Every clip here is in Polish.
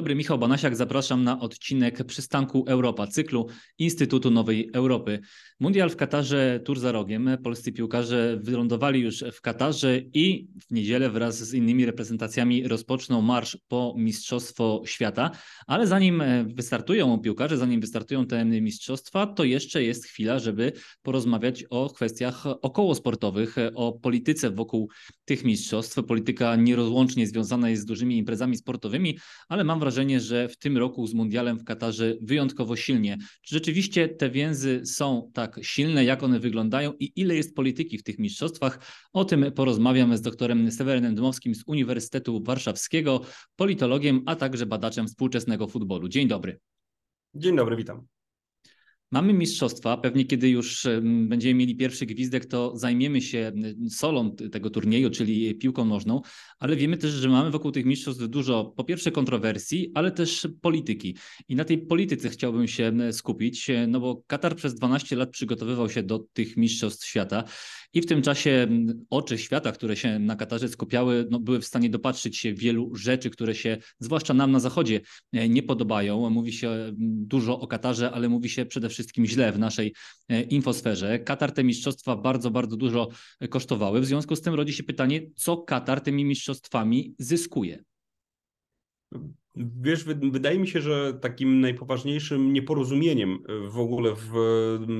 Dobry, Michał Banasiak. Zapraszam na odcinek Przystanku Europa, cyklu Instytutu Nowej Europy. Mundial w Katarze tur za rogiem. Polscy piłkarze wylądowali już w Katarze i w niedzielę wraz z innymi reprezentacjami rozpoczną marsz po Mistrzostwo Świata. Ale zanim wystartują piłkarze, zanim wystartują te mistrzostwa, to jeszcze jest chwila, żeby porozmawiać o kwestiach okołosportowych, o polityce wokół tych mistrzostw. Polityka nierozłącznie związana jest z dużymi imprezami sportowymi, ale mam wrażenie, że w tym roku z Mundialem w Katarze wyjątkowo silnie. Czy rzeczywiście te więzy są tak silne, jak one wyglądają i ile jest polityki w tych mistrzostwach? O tym porozmawiam z doktorem Sewerynem Dmowskim z Uniwersytetu Warszawskiego, politologiem, a także badaczem współczesnego futbolu. Dzień dobry. Dzień dobry, witam. Mamy mistrzostwa. Pewnie kiedy już będziemy mieli pierwszy gwizdek, to zajmiemy się solą tego turnieju, czyli piłką nożną, ale wiemy też, że mamy wokół tych mistrzostw dużo, po pierwsze, kontrowersji, ale też polityki. I na tej polityce chciałbym się skupić, no bo Katar przez 12 lat przygotowywał się do tych mistrzostw świata i w tym czasie oczy świata, które się na Katarze skupiały, no, były w stanie dopatrzyć się wielu rzeczy, które się, zwłaszcza nam na Zachodzie, e, nie podobają. Mówi się dużo o Katarze, ale mówi się przede wszystkim źle w naszej e, infosferze. Katar te mistrzostwa bardzo, bardzo dużo kosztowały. W związku z tym rodzi się pytanie, co Katar tymi mistrzostwami zyskuje? Wiesz, wydaje mi się, że takim najpoważniejszym nieporozumieniem w ogóle w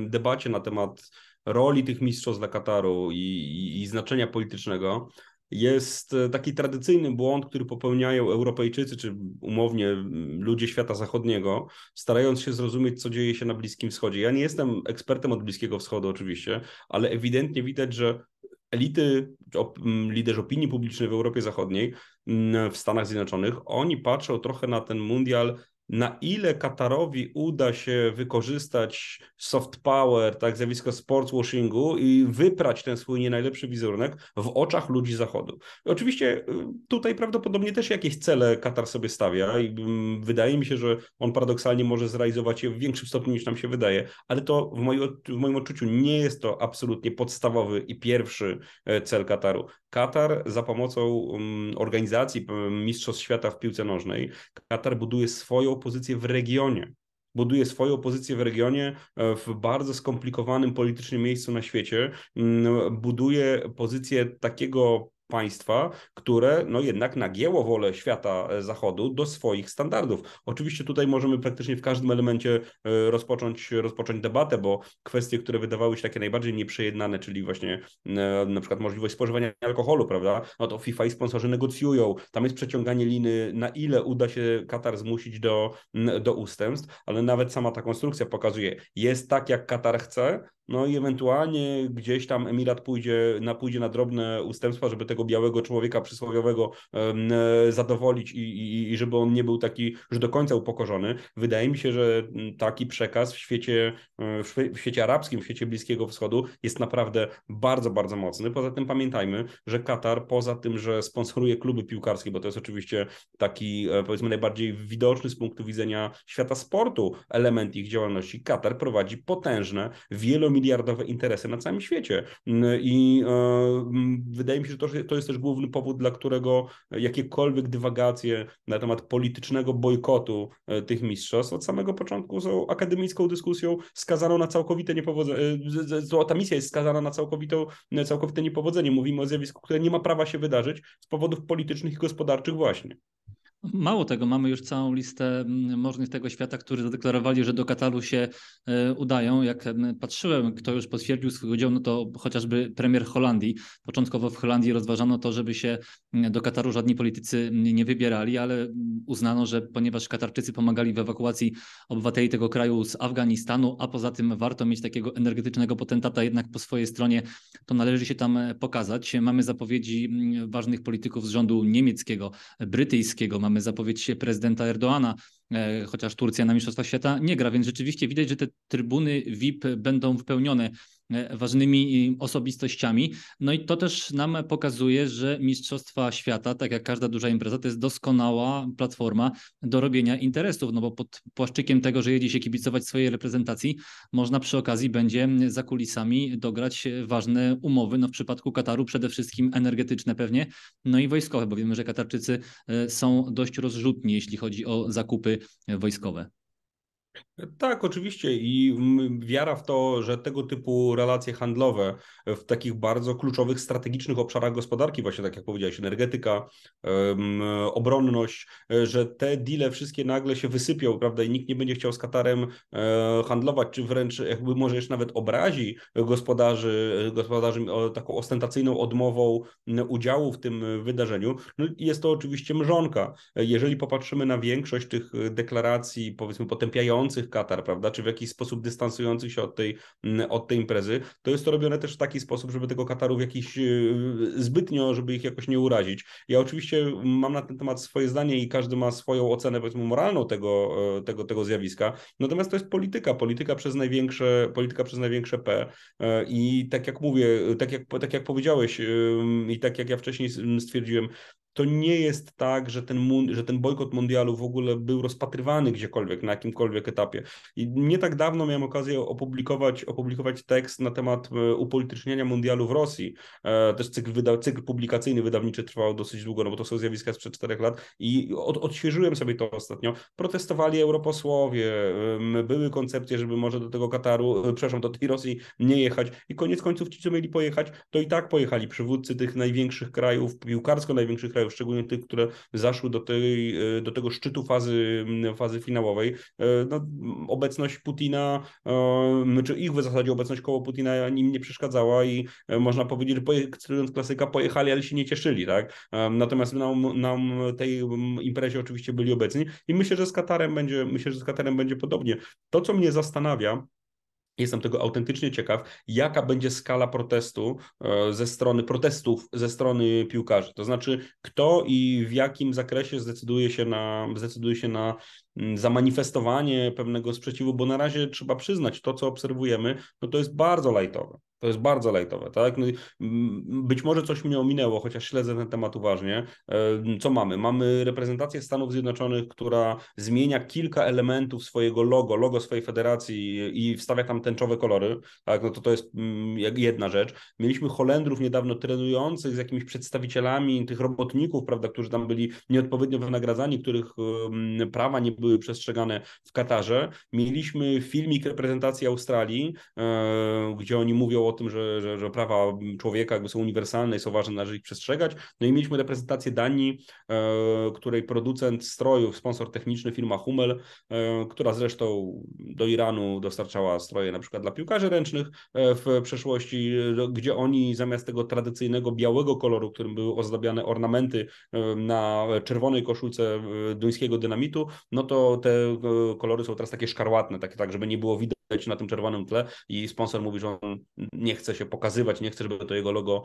debacie na temat roli tych mistrzostw dla Kataru i, i, i znaczenia politycznego jest e, taki tradycyjny błąd, który popełniają Europejczycy, czy umownie ludzie świata zachodniego, starając się zrozumieć, co dzieje się na Bliskim Wschodzie. Ja nie jestem ekspertem od Bliskiego Wschodu, oczywiście, ale ewidentnie widać, że elity, liderzy opinii publicznej w Europie Zachodniej, w Stanach Zjednoczonych, oni patrzą trochę na ten mundial na ile Katarowi uda się wykorzystać soft power, tak, zjawisko sportswashingu i wyprać ten swój nie najlepszy wizerunek w oczach ludzi Zachodu. Oczywiście y, tutaj prawdopodobnie też jakieś cele Katar sobie stawia i mm, wydaje mi się, że on paradoksalnie może zrealizować je w większym stopniu niż nam się wydaje, ale to w moim, w moim odczuciu nie jest to absolutnie podstawowy i pierwszy e, cel Kataru. Katar za pomocą mm, organizacji Mistrzostw Świata w piłce nożnej, Katar buduje swoją pozycję w regionie. Buduje swoją pozycję w regionie e, w bardzo skomplikowanym politycznie miejscu na świecie. Mm, buduje pozycję takiego państwa, które no jednak nagięło wolę świata e, zachodu do swoich standardów. Oczywiście tutaj możemy praktycznie w każdym elemencie e, rozpocząć, rozpocząć debatę, bo kwestie, które wydawały się takie najbardziej nieprzejednane, czyli właśnie e, na przykład możliwość spożywania alkoholu, prawda, no to FIFA i sponsorzy negocjują, tam jest przeciąganie liny, na ile uda się Katar zmusić do, do ustępstw, ale nawet sama ta konstrukcja pokazuje, jest tak jak Katar chce, no i ewentualnie gdzieś tam Emirat pójdzie na, pójdzie na drobne ustępstwa, żeby tego białego człowieka przysłowiowego e, zadowolić i, i, i żeby on nie był taki już do końca upokorzony. Wydaje mi się, że taki przekaz w świecie, e, w świecie arabskim, w świecie Bliskiego Wschodu jest naprawdę bardzo, bardzo mocny. Poza tym pamiętajmy, że Katar poza tym, że sponsoruje kluby piłkarskie, bo to jest oczywiście taki e, powiedzmy najbardziej widoczny z punktu widzenia świata sportu element ich działalności, Katar prowadzi potężne, wielomilionowe miliardowe interesy na całym świecie. Mm, I e, wydaje mi się, że to, to jest też główny powód, dla którego jakiekolwiek dywagacje na temat politycznego bojkotu e, tych mistrzostw od samego początku są akademicką dyskusją skazaną na całkowite niepowodzenie. Ta misja jest skazana na całkowitą, całkowite niepowodzenie. Mówimy o zjawisku, które nie ma prawa się wydarzyć z powodów politycznych i gospodarczych właśnie. Mało tego, mamy już całą listę mm, możnych tego świata, którzy zadeklarowali, że do Kataru się e, udają. Jak patrzyłem, kto już potwierdził swój udział, no to chociażby premier Holandii. Początkowo w Holandii rozważano to, żeby się do Kataru żadni politycy nie wybierali, ale uznano, że ponieważ Katarczycy pomagali w ewakuacji obywateli tego kraju z Afganistanu, a poza tym warto mieć takiego energetycznego potentata jednak po swojej stronie, to należy się tam e, pokazać. Mamy zapowiedzi ważnych polityków z rządu niemieckiego, brytyjskiego, mamy zapowiedź prezydenta Erdoana, chociaż Turcja na Mistrzostwach Świata nie gra, więc rzeczywiście widać, że te trybuny VIP będą wypełnione E, ważnymi osobistościami. No i to też nam pokazuje, że Mistrzostwa Świata, tak jak każda duża impreza, to jest doskonała platforma do robienia interesów, no bo pod płaszczykiem tego, że jedzie się kibicować swojej reprezentacji, można przy okazji będzie za kulisami dograć ważne umowy, no w przypadku Kataru przede wszystkim energetyczne pewnie, no i wojskowe, bo wiemy, że Katarczycy e, są dość rozrzutni, jeśli chodzi o zakupy wojskowe. Tak, oczywiście i wiara w to, że tego typu relacje handlowe w takich bardzo kluczowych, strategicznych obszarach gospodarki, właśnie tak jak powiedziałeś, energetyka, obronność, że te deale wszystkie nagle się wysypią, prawda, i nikt nie będzie chciał z Katarem e, handlować, czy wręcz jakby może jeszcze nawet obrazi gospodarzy, gospodarzy taką ostentacyjną odmową udziału w tym wydarzeniu. No, jest to oczywiście mrzonka. Jeżeli popatrzymy na większość tych deklaracji, powiedzmy, potępiających Katar, prawda, czy w jakiś sposób dystansujących się od tej, mm, od tej imprezy, to jest to robione też w taki sposób, żeby tego Kataru w jakiś y, zbytnio, żeby ich jakoś nie urazić. Ja oczywiście mam na ten temat swoje zdanie i każdy ma swoją ocenę, powiedzmy, moralną tego, e, tego, tego zjawiska, natomiast to jest polityka, polityka przez największe, polityka przez największe P. E, i tak jak mówię, tak jak, tak jak powiedziałeś i tak jak ja wcześniej stwierdziłem, to nie jest tak, że ten, że ten bojkot mundialu w ogóle był rozpatrywany gdziekolwiek, na jakimkolwiek etapie. I nie tak dawno miałem okazję opublikować, opublikować tekst na temat e, upolitycznienia mundialu w Rosji. E, też cykl, wyda, cykl publikacyjny, wydawniczy trwał dosyć długo, no bo to są zjawiska sprzed czterech lat i od, odświeżyłem sobie to ostatnio. Protestowali europosłowie, były koncepcje, żeby może do tego Kataru, e, przepraszam, do tej Rosji nie jechać i koniec końców ci, co mieli pojechać, to i tak pojechali przywódcy tych największych krajów, piłkarsko największych krajów krajów, szczególnie tych, które zaszły do, tej, e, do tego szczytu fazy, fazy finałowej. E, no, obecność Putina, e, czy ich w zasadzie obecność koło Putina im nie przeszkadzała i można powiedzieć, że cytując klasyka, pojechali, ale się nie cieszyli, tak? Natomiast nam, nam tej imprezie oczywiście byli obecni i myślę, że z Katarem będzie, myślę, że z Katarem będzie podobnie. To, co mnie zastanawia, Jestem tego autentycznie ciekaw, jaka będzie skala protestu e, ze strony protestów ze strony piłkarzy. To znaczy, kto i w jakim zakresie zdecyduje się na, zdecyduje się na mm, zamanifestowanie pewnego sprzeciwu, bo na razie trzeba przyznać, to co obserwujemy, no to jest bardzo lajtowe. To jest bardzo lejtowe, tak? No być może coś mnie ominęło, chociaż śledzę ten temat uważnie. E, co mamy? Mamy reprezentację Stanów Zjednoczonych, która zmienia kilka elementów swojego logo, logo swojej federacji i wstawia tam tęczowe kolory, tak? No to to jest mm, jedna rzecz. Mieliśmy Holendrów niedawno trenujących z jakimiś przedstawicielami tych robotników, prawda, którzy tam byli nieodpowiednio wynagradzani, których prawa nie były przestrzegane w Katarze. Mieliśmy filmik reprezentacji Australii, e, gdzie oni mówią o o tym, że, że, że prawa człowieka jakby są uniwersalne i są ważne, należy ich przestrzegać. No i mieliśmy reprezentację Danii, e, której producent strojów, sponsor techniczny firma Hummel, e, która zresztą do Iranu dostarczała stroje na przykład dla piłkarzy ręcznych e, w przeszłości, gdzie oni zamiast tego tradycyjnego białego koloru, którym były ozdabiane ornamenty na czerwonej koszulce duńskiego dynamitu, no to te kolory są teraz takie szkarłatne, takie tak, żeby nie było widać na tym czerwonym tle i sponsor mówi, że on nie chce się pokazywać, nie chce, żeby to jego logo,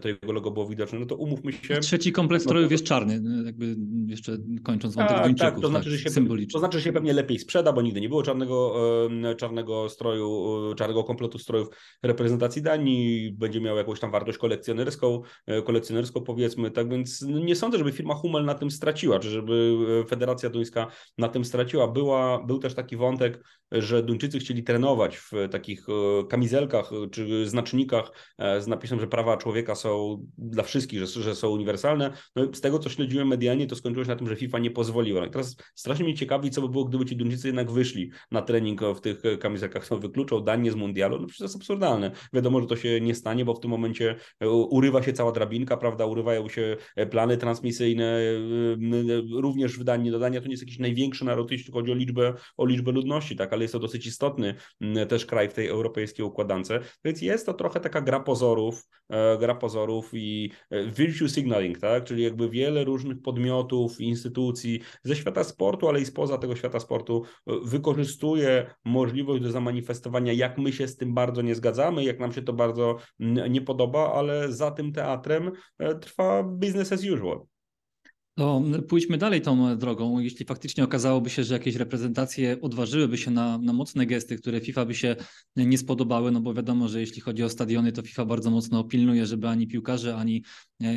to jego logo było widoczne, no to umówmy się. Trzeci kompleks no strojów jest czarny, no, jakby jeszcze kończąc wątek tak, Duńczyków, tak, to znaczy, tak, że się, symbolicznie. To znaczy, że się pewnie lepiej sprzeda, bo nigdy nie było czarnego, czarnego stroju, czarnego kompletu strojów reprezentacji Danii, będzie miał jakąś tam wartość kolekcjonerską, e, kolekcjonerską powiedzmy, tak więc nie sądzę, żeby firma Hummel na tym straciła, czy żeby e, Federacja Duńska na tym straciła. Była, był też taki wątek, że Duńczycy chcieli trenować w takich e, kamizelkach czy znacznikach e, z napisem, że prawa człowieka są dla wszystkich, że, że są uniwersalne. No z tego, co śledziłem medialnie, to skończyło się na tym, że FIFA nie pozwoliła. No I teraz strasznie mnie ciekawi, co by było, gdyby ci Duńczycy jednak wyszli na trening w tych kamizelkach, są wykluczą Danię z mundialu. No przecież to jest absurdalne. Wiadomo, że to się nie stanie, bo w tym momencie e, urywa się cała drabinka, prawda, urywają się plany transmisyjne, również w Danii. Do Dania to nie jest jakiś największy naród, jeśli chodzi o liczbę, o liczbę ludności, tak, ale jest to dosyć istotny też kraj w tej europejskiej układance. Więc jest to trochę taka gra pozorów, e, gra pozorów i e, virtue signaling, tak? Czyli jakby wiele różnych podmiotów, instytucji ze świata sportu, ale i spoza tego świata sportu e, wykorzystuje możliwość do zamanifestowania, jak my się z tym bardzo nie zgadzamy, jak nam się to bardzo nie podoba, ale za tym teatrem trwa business as usual. To pójdźmy dalej tą drogą. Jeśli faktycznie okazałoby się, że jakieś reprezentacje odważyłyby się na, na mocne gesty, które FIFA by się nie spodobały, no bo wiadomo, że jeśli chodzi o stadiony, to FIFA bardzo mocno pilnuje, żeby ani piłkarze, ani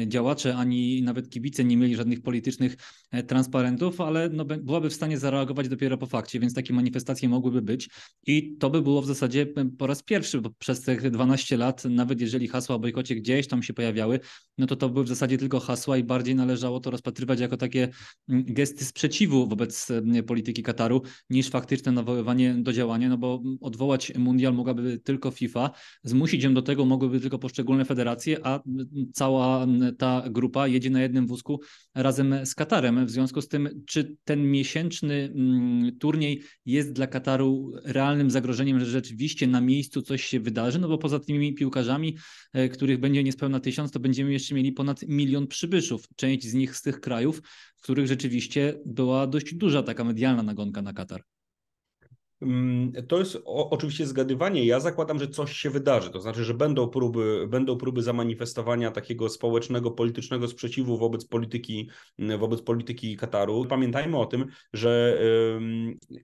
działacze, ani nawet kibice nie mieli żadnych politycznych e, transparentów, ale no, byłaby w stanie zareagować dopiero po fakcie, więc takie manifestacje mogłyby być. I to by było w zasadzie e, po raz pierwszy, bo przez te 12 lat, nawet jeżeli hasła o bojkocie gdzieś tam się pojawiały, no to to były w zasadzie tylko hasła i bardziej należało to rozpatrywać jako takie gesty sprzeciwu wobec polityki Kataru, niż faktyczne nawoływanie do działania, no bo odwołać mundial mogłaby tylko FIFA, zmusić ją do tego mogłyby tylko poszczególne federacje, a cała ta grupa jedzie na jednym wózku razem z Katarem. W związku z tym, czy ten miesięczny turniej jest dla Kataru realnym zagrożeniem, że rzeczywiście na miejscu coś się wydarzy, no bo poza tymi piłkarzami, e, których będzie niespełna tysiąc, to będziemy jeszcze mieli ponad milion przybyszów. Część z nich z tych krajów, w których rzeczywiście była dość duża taka medialna nagonka na Katar. Mm, to jest oczywiście zgadywanie. Ja zakładam, że coś się wydarzy. To znaczy, że będą próby, będą próby zamanifestowania takiego społecznego, politycznego sprzeciwu wobec polityki, wobec polityki Kataru. Pamiętajmy o tym, że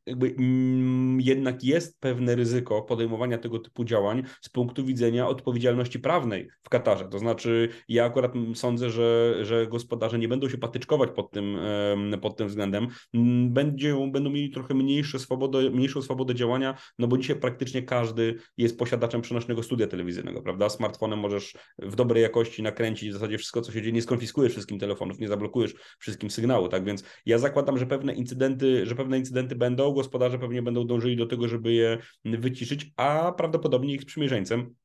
jakby mm, jednak jest pewne ryzyko podejmowania tego typu działań z punktu widzenia odpowiedzialności prawnej w Katarze. To znaczy, ja akurat sądzę, że, że gospodarze nie będą się patyczkować pod tym, pod tym względem. Będzie, będą mieli trochę mniejsze swobodę, mniejszą swobodę działania, no bo dzisiaj praktycznie każdy jest posiadaczem przenośnego studia telewizyjnego, prawda? Smartfonem możesz w dobrej jakości nakręcić w zasadzie wszystko, co się dzieje, nie skonfiskujesz wszystkim telefonów, nie zablokujesz wszystkim sygnału, tak? Więc ja zakładam, że pewne incydenty, że pewne incydenty będą, gospodarze pewnie będą dążyli do tego, żeby je wyciszyć, a prawdopodobnie ich sprzymierzeńcem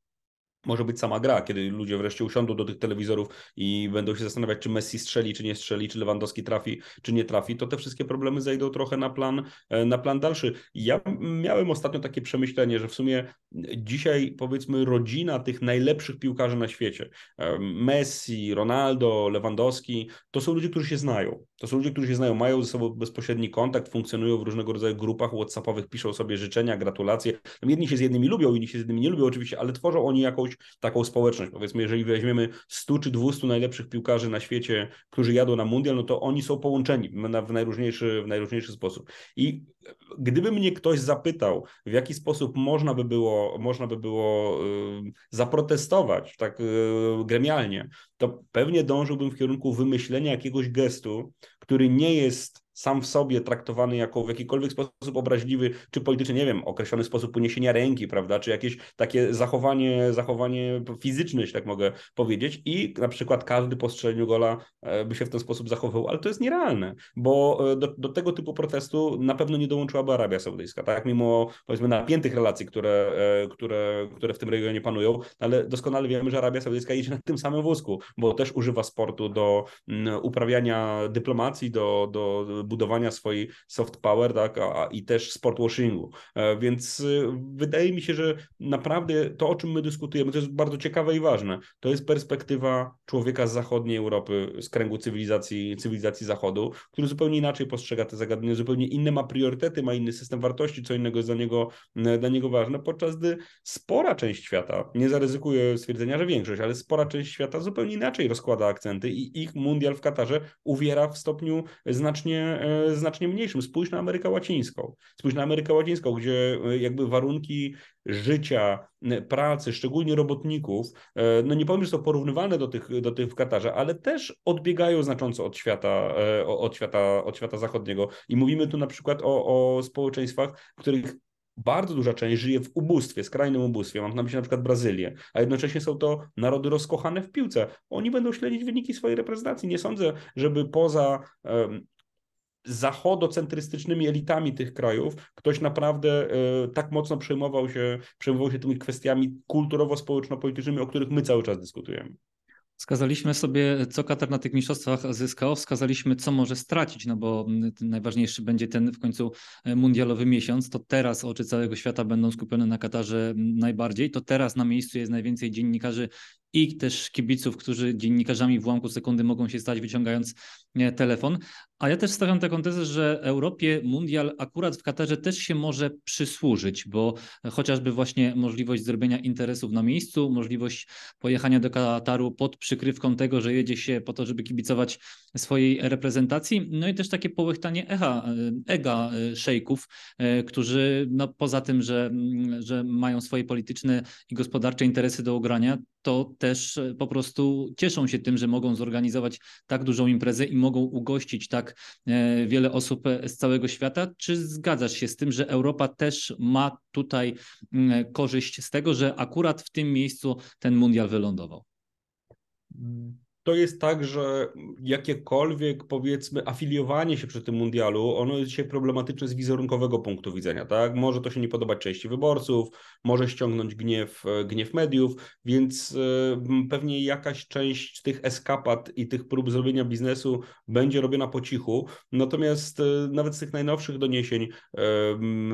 może być sama gra, kiedy ludzie wreszcie usiądą do tych telewizorów i będą się zastanawiać, czy Messi strzeli, czy nie strzeli, czy Lewandowski trafi, czy nie trafi, to te wszystkie problemy zejdą trochę na plan, e, na plan dalszy. Ja miałem ostatnio takie przemyślenie, że w sumie dzisiaj powiedzmy rodzina tych najlepszych piłkarzy na świecie, e, Messi, Ronaldo, Lewandowski, to są ludzie, którzy się znają. To są ludzie, którzy się znają, mają ze sobą bezpośredni kontakt, funkcjonują w różnego rodzaju grupach whatsappowych, piszą sobie życzenia, gratulacje. Jedni się z jednymi lubią, inni się z jednymi nie lubią oczywiście, ale tworzą oni jakąś taką społeczność. Powiedzmy, jeżeli weźmiemy 100 czy 200 najlepszych piłkarzy na świecie, którzy jadą na mundial, no to oni są połączeni w najróżniejszy, w najróżniejszy sposób. I gdyby mnie ktoś zapytał, w jaki sposób można by było, można by było zaprotestować tak gremialnie, to pewnie dążyłbym w kierunku wymyślenia jakiegoś gestu, który nie jest sam w sobie traktowany jako w jakikolwiek sposób obraźliwy, czy politycznie, nie wiem, określony sposób uniesienia ręki, prawda, czy jakieś takie zachowanie, zachowanie fizyczne, jeśli tak mogę powiedzieć. I na przykład każdy po strzeleniu gola e, by się w ten sposób zachowywał, ale to jest nierealne, bo e, do, do tego typu protestu na pewno nie dołączyłaby Arabia Saudyjska, tak, mimo powiedzmy napiętych relacji, które, e, które, które w tym regionie panują, ale doskonale wiemy, że Arabia Saudyjska jedzie na tym samym wózku, bo też używa sportu do uprawiania dyplomacji, do, do budowania swojej soft power, tak, a, i też sport washingu. E, więc y, wydaje mi się, że naprawdę to, o czym my dyskutujemy, to jest bardzo ciekawe i ważne. To jest perspektywa człowieka z zachodniej Europy, z kręgu cywilizacji, cywilizacji Zachodu, który zupełnie inaczej postrzega te zagadnienia, zupełnie inne ma priorytety, ma inny system wartości, co innego jest dla niego, dla niego ważne, podczas gdy spora część świata, nie zaryzykuję stwierdzenia, że większość, ale spora część świata zupełnie inaczej rozkłada akcenty i ich mundial w Katarze uwiera w stopniu znacznie znacznie mniejszym. Spójrz na Amerykę Łacińską. Spójrz na Amerykę Łacińską, gdzie e, jakby warunki życia, pracy, szczególnie robotników, e, no nie powiem, że są porównywalne do tych, do tych w Katarze, ale też odbiegają znacząco od świata, od świata, od świata zachodniego. I mówimy tu na przykład o, o społeczeństwach, których bardzo duża część żyje w ubóstwie, skrajnym ubóstwie. Mam na myśli na przykład Brazylię, a jednocześnie są to narody rozkochane w piłce. Oni będą śledzić wyniki swojej reprezentacji. Nie sądzę, żeby poza zachodocentrystycznymi elitami tych krajów ktoś naprawdę e, tak mocno przejmował się, przejmował się tymi kwestiami kulturowo-społeczno-politycznymi, o których my cały czas dyskutujemy. Wskazaliśmy sobie, co Katar na tych mistrzostwach zyskał, wskazaliśmy, co może stracić, no bo najważniejszy będzie ten w końcu e, mundialowy miesiąc. To teraz oczy całego świata będą skupione na Katarze najbardziej. To teraz na miejscu jest najwięcej dziennikarzy i też kibiców, którzy dziennikarzami w ułamku sekundy mogą się stać wyciągając telefon. A ja też stawiam taką tezę, że Europie mundial akurat w Katarze też się może przysłużyć, bo chociażby właśnie możliwość zrobienia interesów na miejscu, możliwość pojechania do Kataru pod przykrywką tego, że jedzie się po to, żeby kibicować swojej reprezentacji, no i też takie połychtanie echa, ega szejków, którzy no poza tym, że, że mają swoje polityczne i gospodarcze interesy do ugrania, to też po prostu cieszą się tym, że mogą zorganizować tak dużą imprezę i mogą ugościć tak e, wiele osób z całego świata. Czy zgadzasz się z tym, że Europa też ma tutaj mm, korzyść z tego, że akurat w tym miejscu ten mundial wylądował? To jest tak, że jakiekolwiek powiedzmy afiliowanie się przy tym mundialu, ono jest dzisiaj problematyczne z wizerunkowego punktu widzenia, tak? Może to się nie podobać części wyborców, może ściągnąć gniew, gniew mediów, więc pewnie jakaś część tych eskapad i tych prób zrobienia biznesu będzie robiona po cichu. Natomiast e, nawet z tych najnowszych doniesień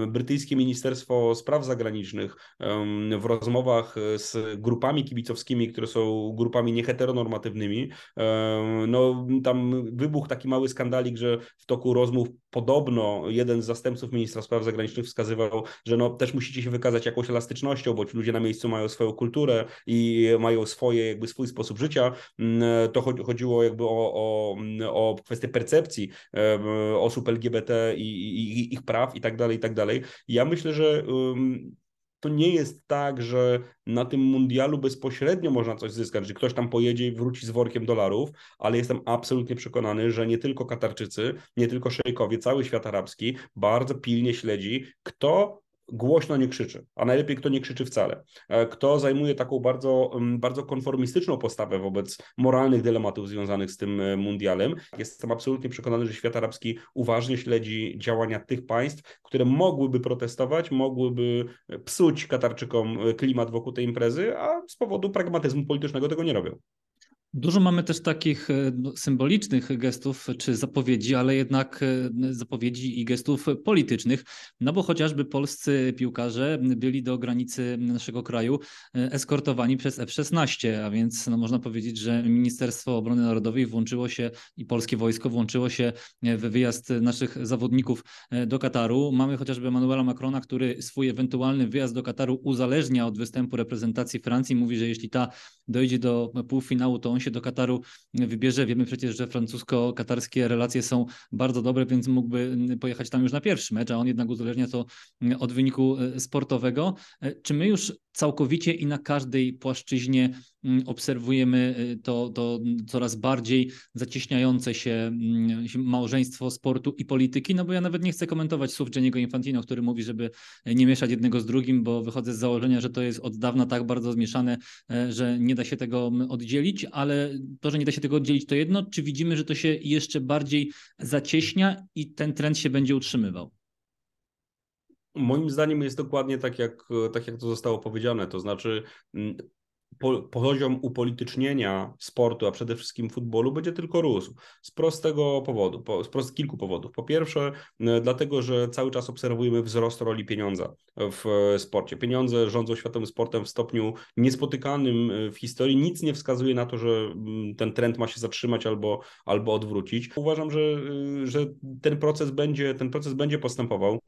brytyjskie Ministerstwo Spraw Zagranicznych w rozmowach z grupami kibicowskimi, które są grupami nieheteronormatywnymi, no tam wybuchł taki mały skandalik, że w toku rozmów podobno jeden z zastępców ministra spraw zagranicznych wskazywał, że no też musicie się wykazać jakąś elastycznością, bo ci ludzie na miejscu mają swoją kulturę i mają swoje, jakby swój sposób życia. Mm, to chodziło jakby o, o, o kwestię percepcji osób LGBT i, i ich praw i tak dalej, i tak dalej. Ja myślę, że to nie jest tak, że na tym mundialu bezpośrednio można coś zyskać, że ktoś tam pojedzie i wróci z workiem dolarów, ale jestem absolutnie przekonany, że nie tylko Katarczycy, nie tylko szejkowie, cały świat arabski bardzo pilnie śledzi, kto głośno nie krzyczy, a najlepiej kto nie krzyczy wcale. E, kto zajmuje taką bardzo, mm, bardzo konformistyczną postawę wobec moralnych dylematów związanych z tym e, mundialem. Jestem absolutnie przekonany, że świat arabski uważnie śledzi działania tych państw, które mogłyby protestować, mogłyby psuć Katarczykom e, klimat wokół tej imprezy, a z powodu pragmatyzmu politycznego tego nie robią. Dużo mamy też takich e, no, symbolicznych gestów czy zapowiedzi, ale jednak e, zapowiedzi i gestów politycznych, no bo chociażby polscy piłkarze byli do granicy naszego kraju e, eskortowani przez F-16, a więc no, można powiedzieć, że Ministerstwo Obrony Narodowej włączyło się i polskie wojsko włączyło się w wyjazd naszych zawodników do Kataru. Mamy chociażby Emmanuela Macrona, który swój ewentualny wyjazd do Kataru uzależnia od występu reprezentacji Francji. Mówi, że jeśli ta dojdzie do półfinału, to on się do Kataru wybierze. Wiemy przecież, że francusko-katarskie relacje są bardzo dobre, więc mógłby pojechać tam już na pierwszy mecz, a on jednak uzależnia to od wyniku e, sportowego. E, czy my już całkowicie i na każdej płaszczyźnie mm, obserwujemy y, to, to coraz bardziej zacieśniające mm, się małżeństwo sportu i polityki, no bo ja nawet nie chcę komentować słów Gianniego Infantino, który mówi, żeby nie mieszać jednego z drugim, bo wychodzę z założenia, że to jest od dawna tak bardzo zmieszane, e, że nie da się tego mm, oddzielić, ale to, że nie da się tego oddzielić to jedno, czy widzimy, że to się jeszcze bardziej zacieśnia i ten trend się będzie utrzymywał? Moim zdaniem jest dokładnie tak jak, tak, jak to zostało powiedziane. To znaczy, mm, po, poziom upolitycznienia sportu, a przede wszystkim futbolu, będzie tylko rósł. Z prostego powodu, po, z prost, kilku powodów. Po pierwsze, dlatego, że cały czas obserwujemy wzrost roli pieniądza w sporcie. Pieniądze rządzą światowym sportem w stopniu niespotykanym w historii. Nic nie wskazuje na to, że mm, ten trend ma się zatrzymać albo, albo odwrócić. Uważam, że, że ten proces będzie, ten proces będzie postępował.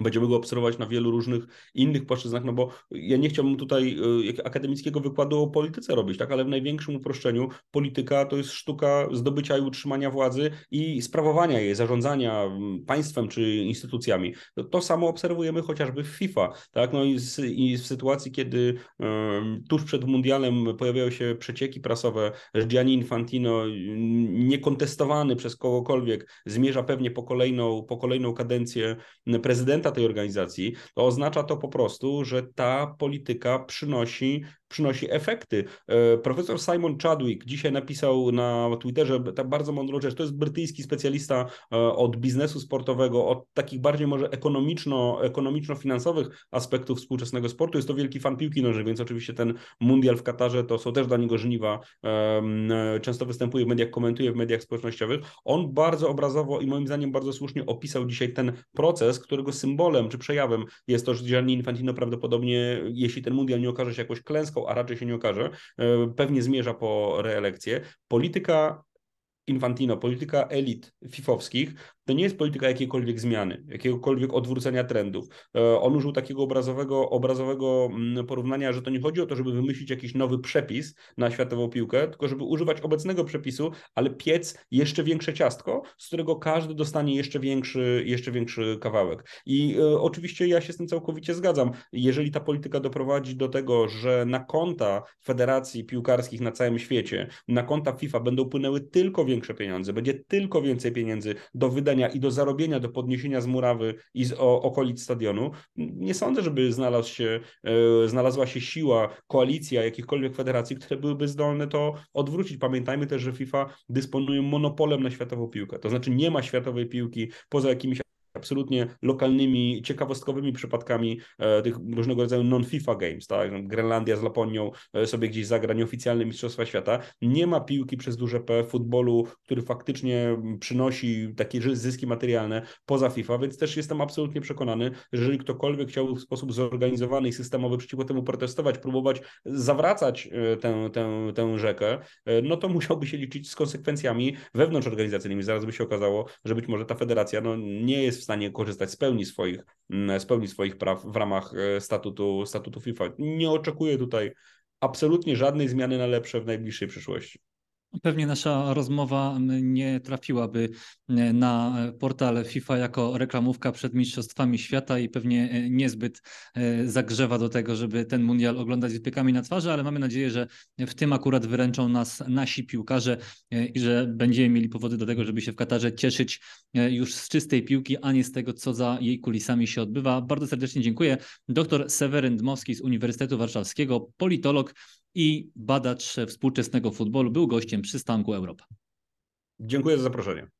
Będziemy go obserwować na wielu różnych innych płaszczyznach, no bo ja nie chciałbym tutaj y, akademickiego wykładu o polityce robić, tak, ale w największym uproszczeniu polityka to jest sztuka zdobycia i utrzymania władzy i sprawowania jej, zarządzania mm, państwem czy instytucjami. To, to samo obserwujemy chociażby w FIFA, tak, no i, z, i w sytuacji, kiedy tuż przed mundialem pojawiają się przecieki prasowe, że Gianni Infantino mm, niekontestowany przez kogokolwiek zmierza pewnie po kolejną, po kolejną kadencję prezydenta prezydenta tej organizacji, to oznacza to po prostu, że ta polityka przynosi przynosi efekty. E, profesor Simon Chadwick dzisiaj napisał na Twitterze tak bardzo mądrą rzecz. To jest brytyjski specjalista e, od biznesu sportowego, od takich bardziej może ekonomiczno, ekonomiczno-finansowych aspektów współczesnego sportu. Jest to wielki fan piłki nożnej, więc oczywiście ten mundial w Katarze to są też dla niego żniwa. E, często występuje w mediach, komentuje w mediach społecznościowych. On bardzo obrazowo i moim zdaniem bardzo słusznie opisał dzisiaj ten proces, którego symbolem czy przejawem jest to, że Gianni Infantino prawdopodobnie, jeśli ten mundial nie okaże się jakąś klęską, a raczej się nie okaże, pewnie zmierza po reelekcję. Polityka Infantino, polityka elit fifowskich, to nie jest polityka jakiejkolwiek zmiany, jakiegokolwiek odwrócenia trendów. E, on użył takiego obrazowego, obrazowego mm, porównania, że to nie chodzi o to, żeby wymyślić jakiś nowy przepis na światową piłkę, tylko żeby używać obecnego przepisu, ale piec jeszcze większe ciastko, z którego każdy dostanie jeszcze większy, jeszcze większy kawałek. I e, oczywiście ja się z tym całkowicie zgadzam. Jeżeli ta polityka doprowadzi do tego, że na konta federacji piłkarskich na całym świecie, na konta FIFA będą płynęły tylko większe pieniądze, będzie tylko więcej pieniędzy do wydania i do zarobienia, do podniesienia z murawy i z okolic stadionu, nie sądzę, żeby znalazł się, e, znalazła się siła, koalicja jakichkolwiek federacji, które byłyby zdolne to odwrócić. Pamiętajmy też, że FIFA dysponuje monopolem na światową piłkę. To znaczy nie ma światowej piłki poza jakimiś absolutnie lokalnymi, ciekawostkowymi przypadkami e, tych różnego rodzaju non-FIFA games, tak? Grenlandia z Laponią e, sobie gdzieś zagra nieoficjalne Mistrzostwa Świata. Nie ma piłki przez duże P futbolu, który faktycznie przynosi takie zyski materialne poza FIFA, więc też jestem absolutnie przekonany, że jeżeli ktokolwiek chciał w sposób zorganizowany i systemowy przeciwko temu protestować, próbować zawracać e, tę, tę, tę rzekę, no to musiałby się liczyć z konsekwencjami wewnątrzorganizacyjnymi. Zaraz by się okazało, że być może ta federacja no, nie jest w stanie stanie korzystać z pełni swoich, mm, z pełni swoich praw w ramach e, statutu, statutu FIFA. Nie oczekuję tutaj absolutnie żadnej zmiany na lepsze w najbliższej przyszłości. Pewnie nasza rozmowa nie trafiłaby e, na portal FIFA jako reklamówka przed Mistrzostwami Świata i pewnie e, niezbyt e, zagrzewa do tego, żeby ten mundial oglądać z piekami na twarzy, ale mamy nadzieję, że w tym akurat wyręczą nas nasi piłkarze i że będziemy mieli powody do tego, żeby się w Katarze cieszyć już z czystej piłki, a nie z tego, co za jej kulisami się odbywa. Bardzo serdecznie dziękuję. Doktor Seweryn Dmowski z Uniwersytetu Warszawskiego, politolog, i badacz współczesnego futbolu był gościem przystanku Europa. Dziękuję za zaproszenie.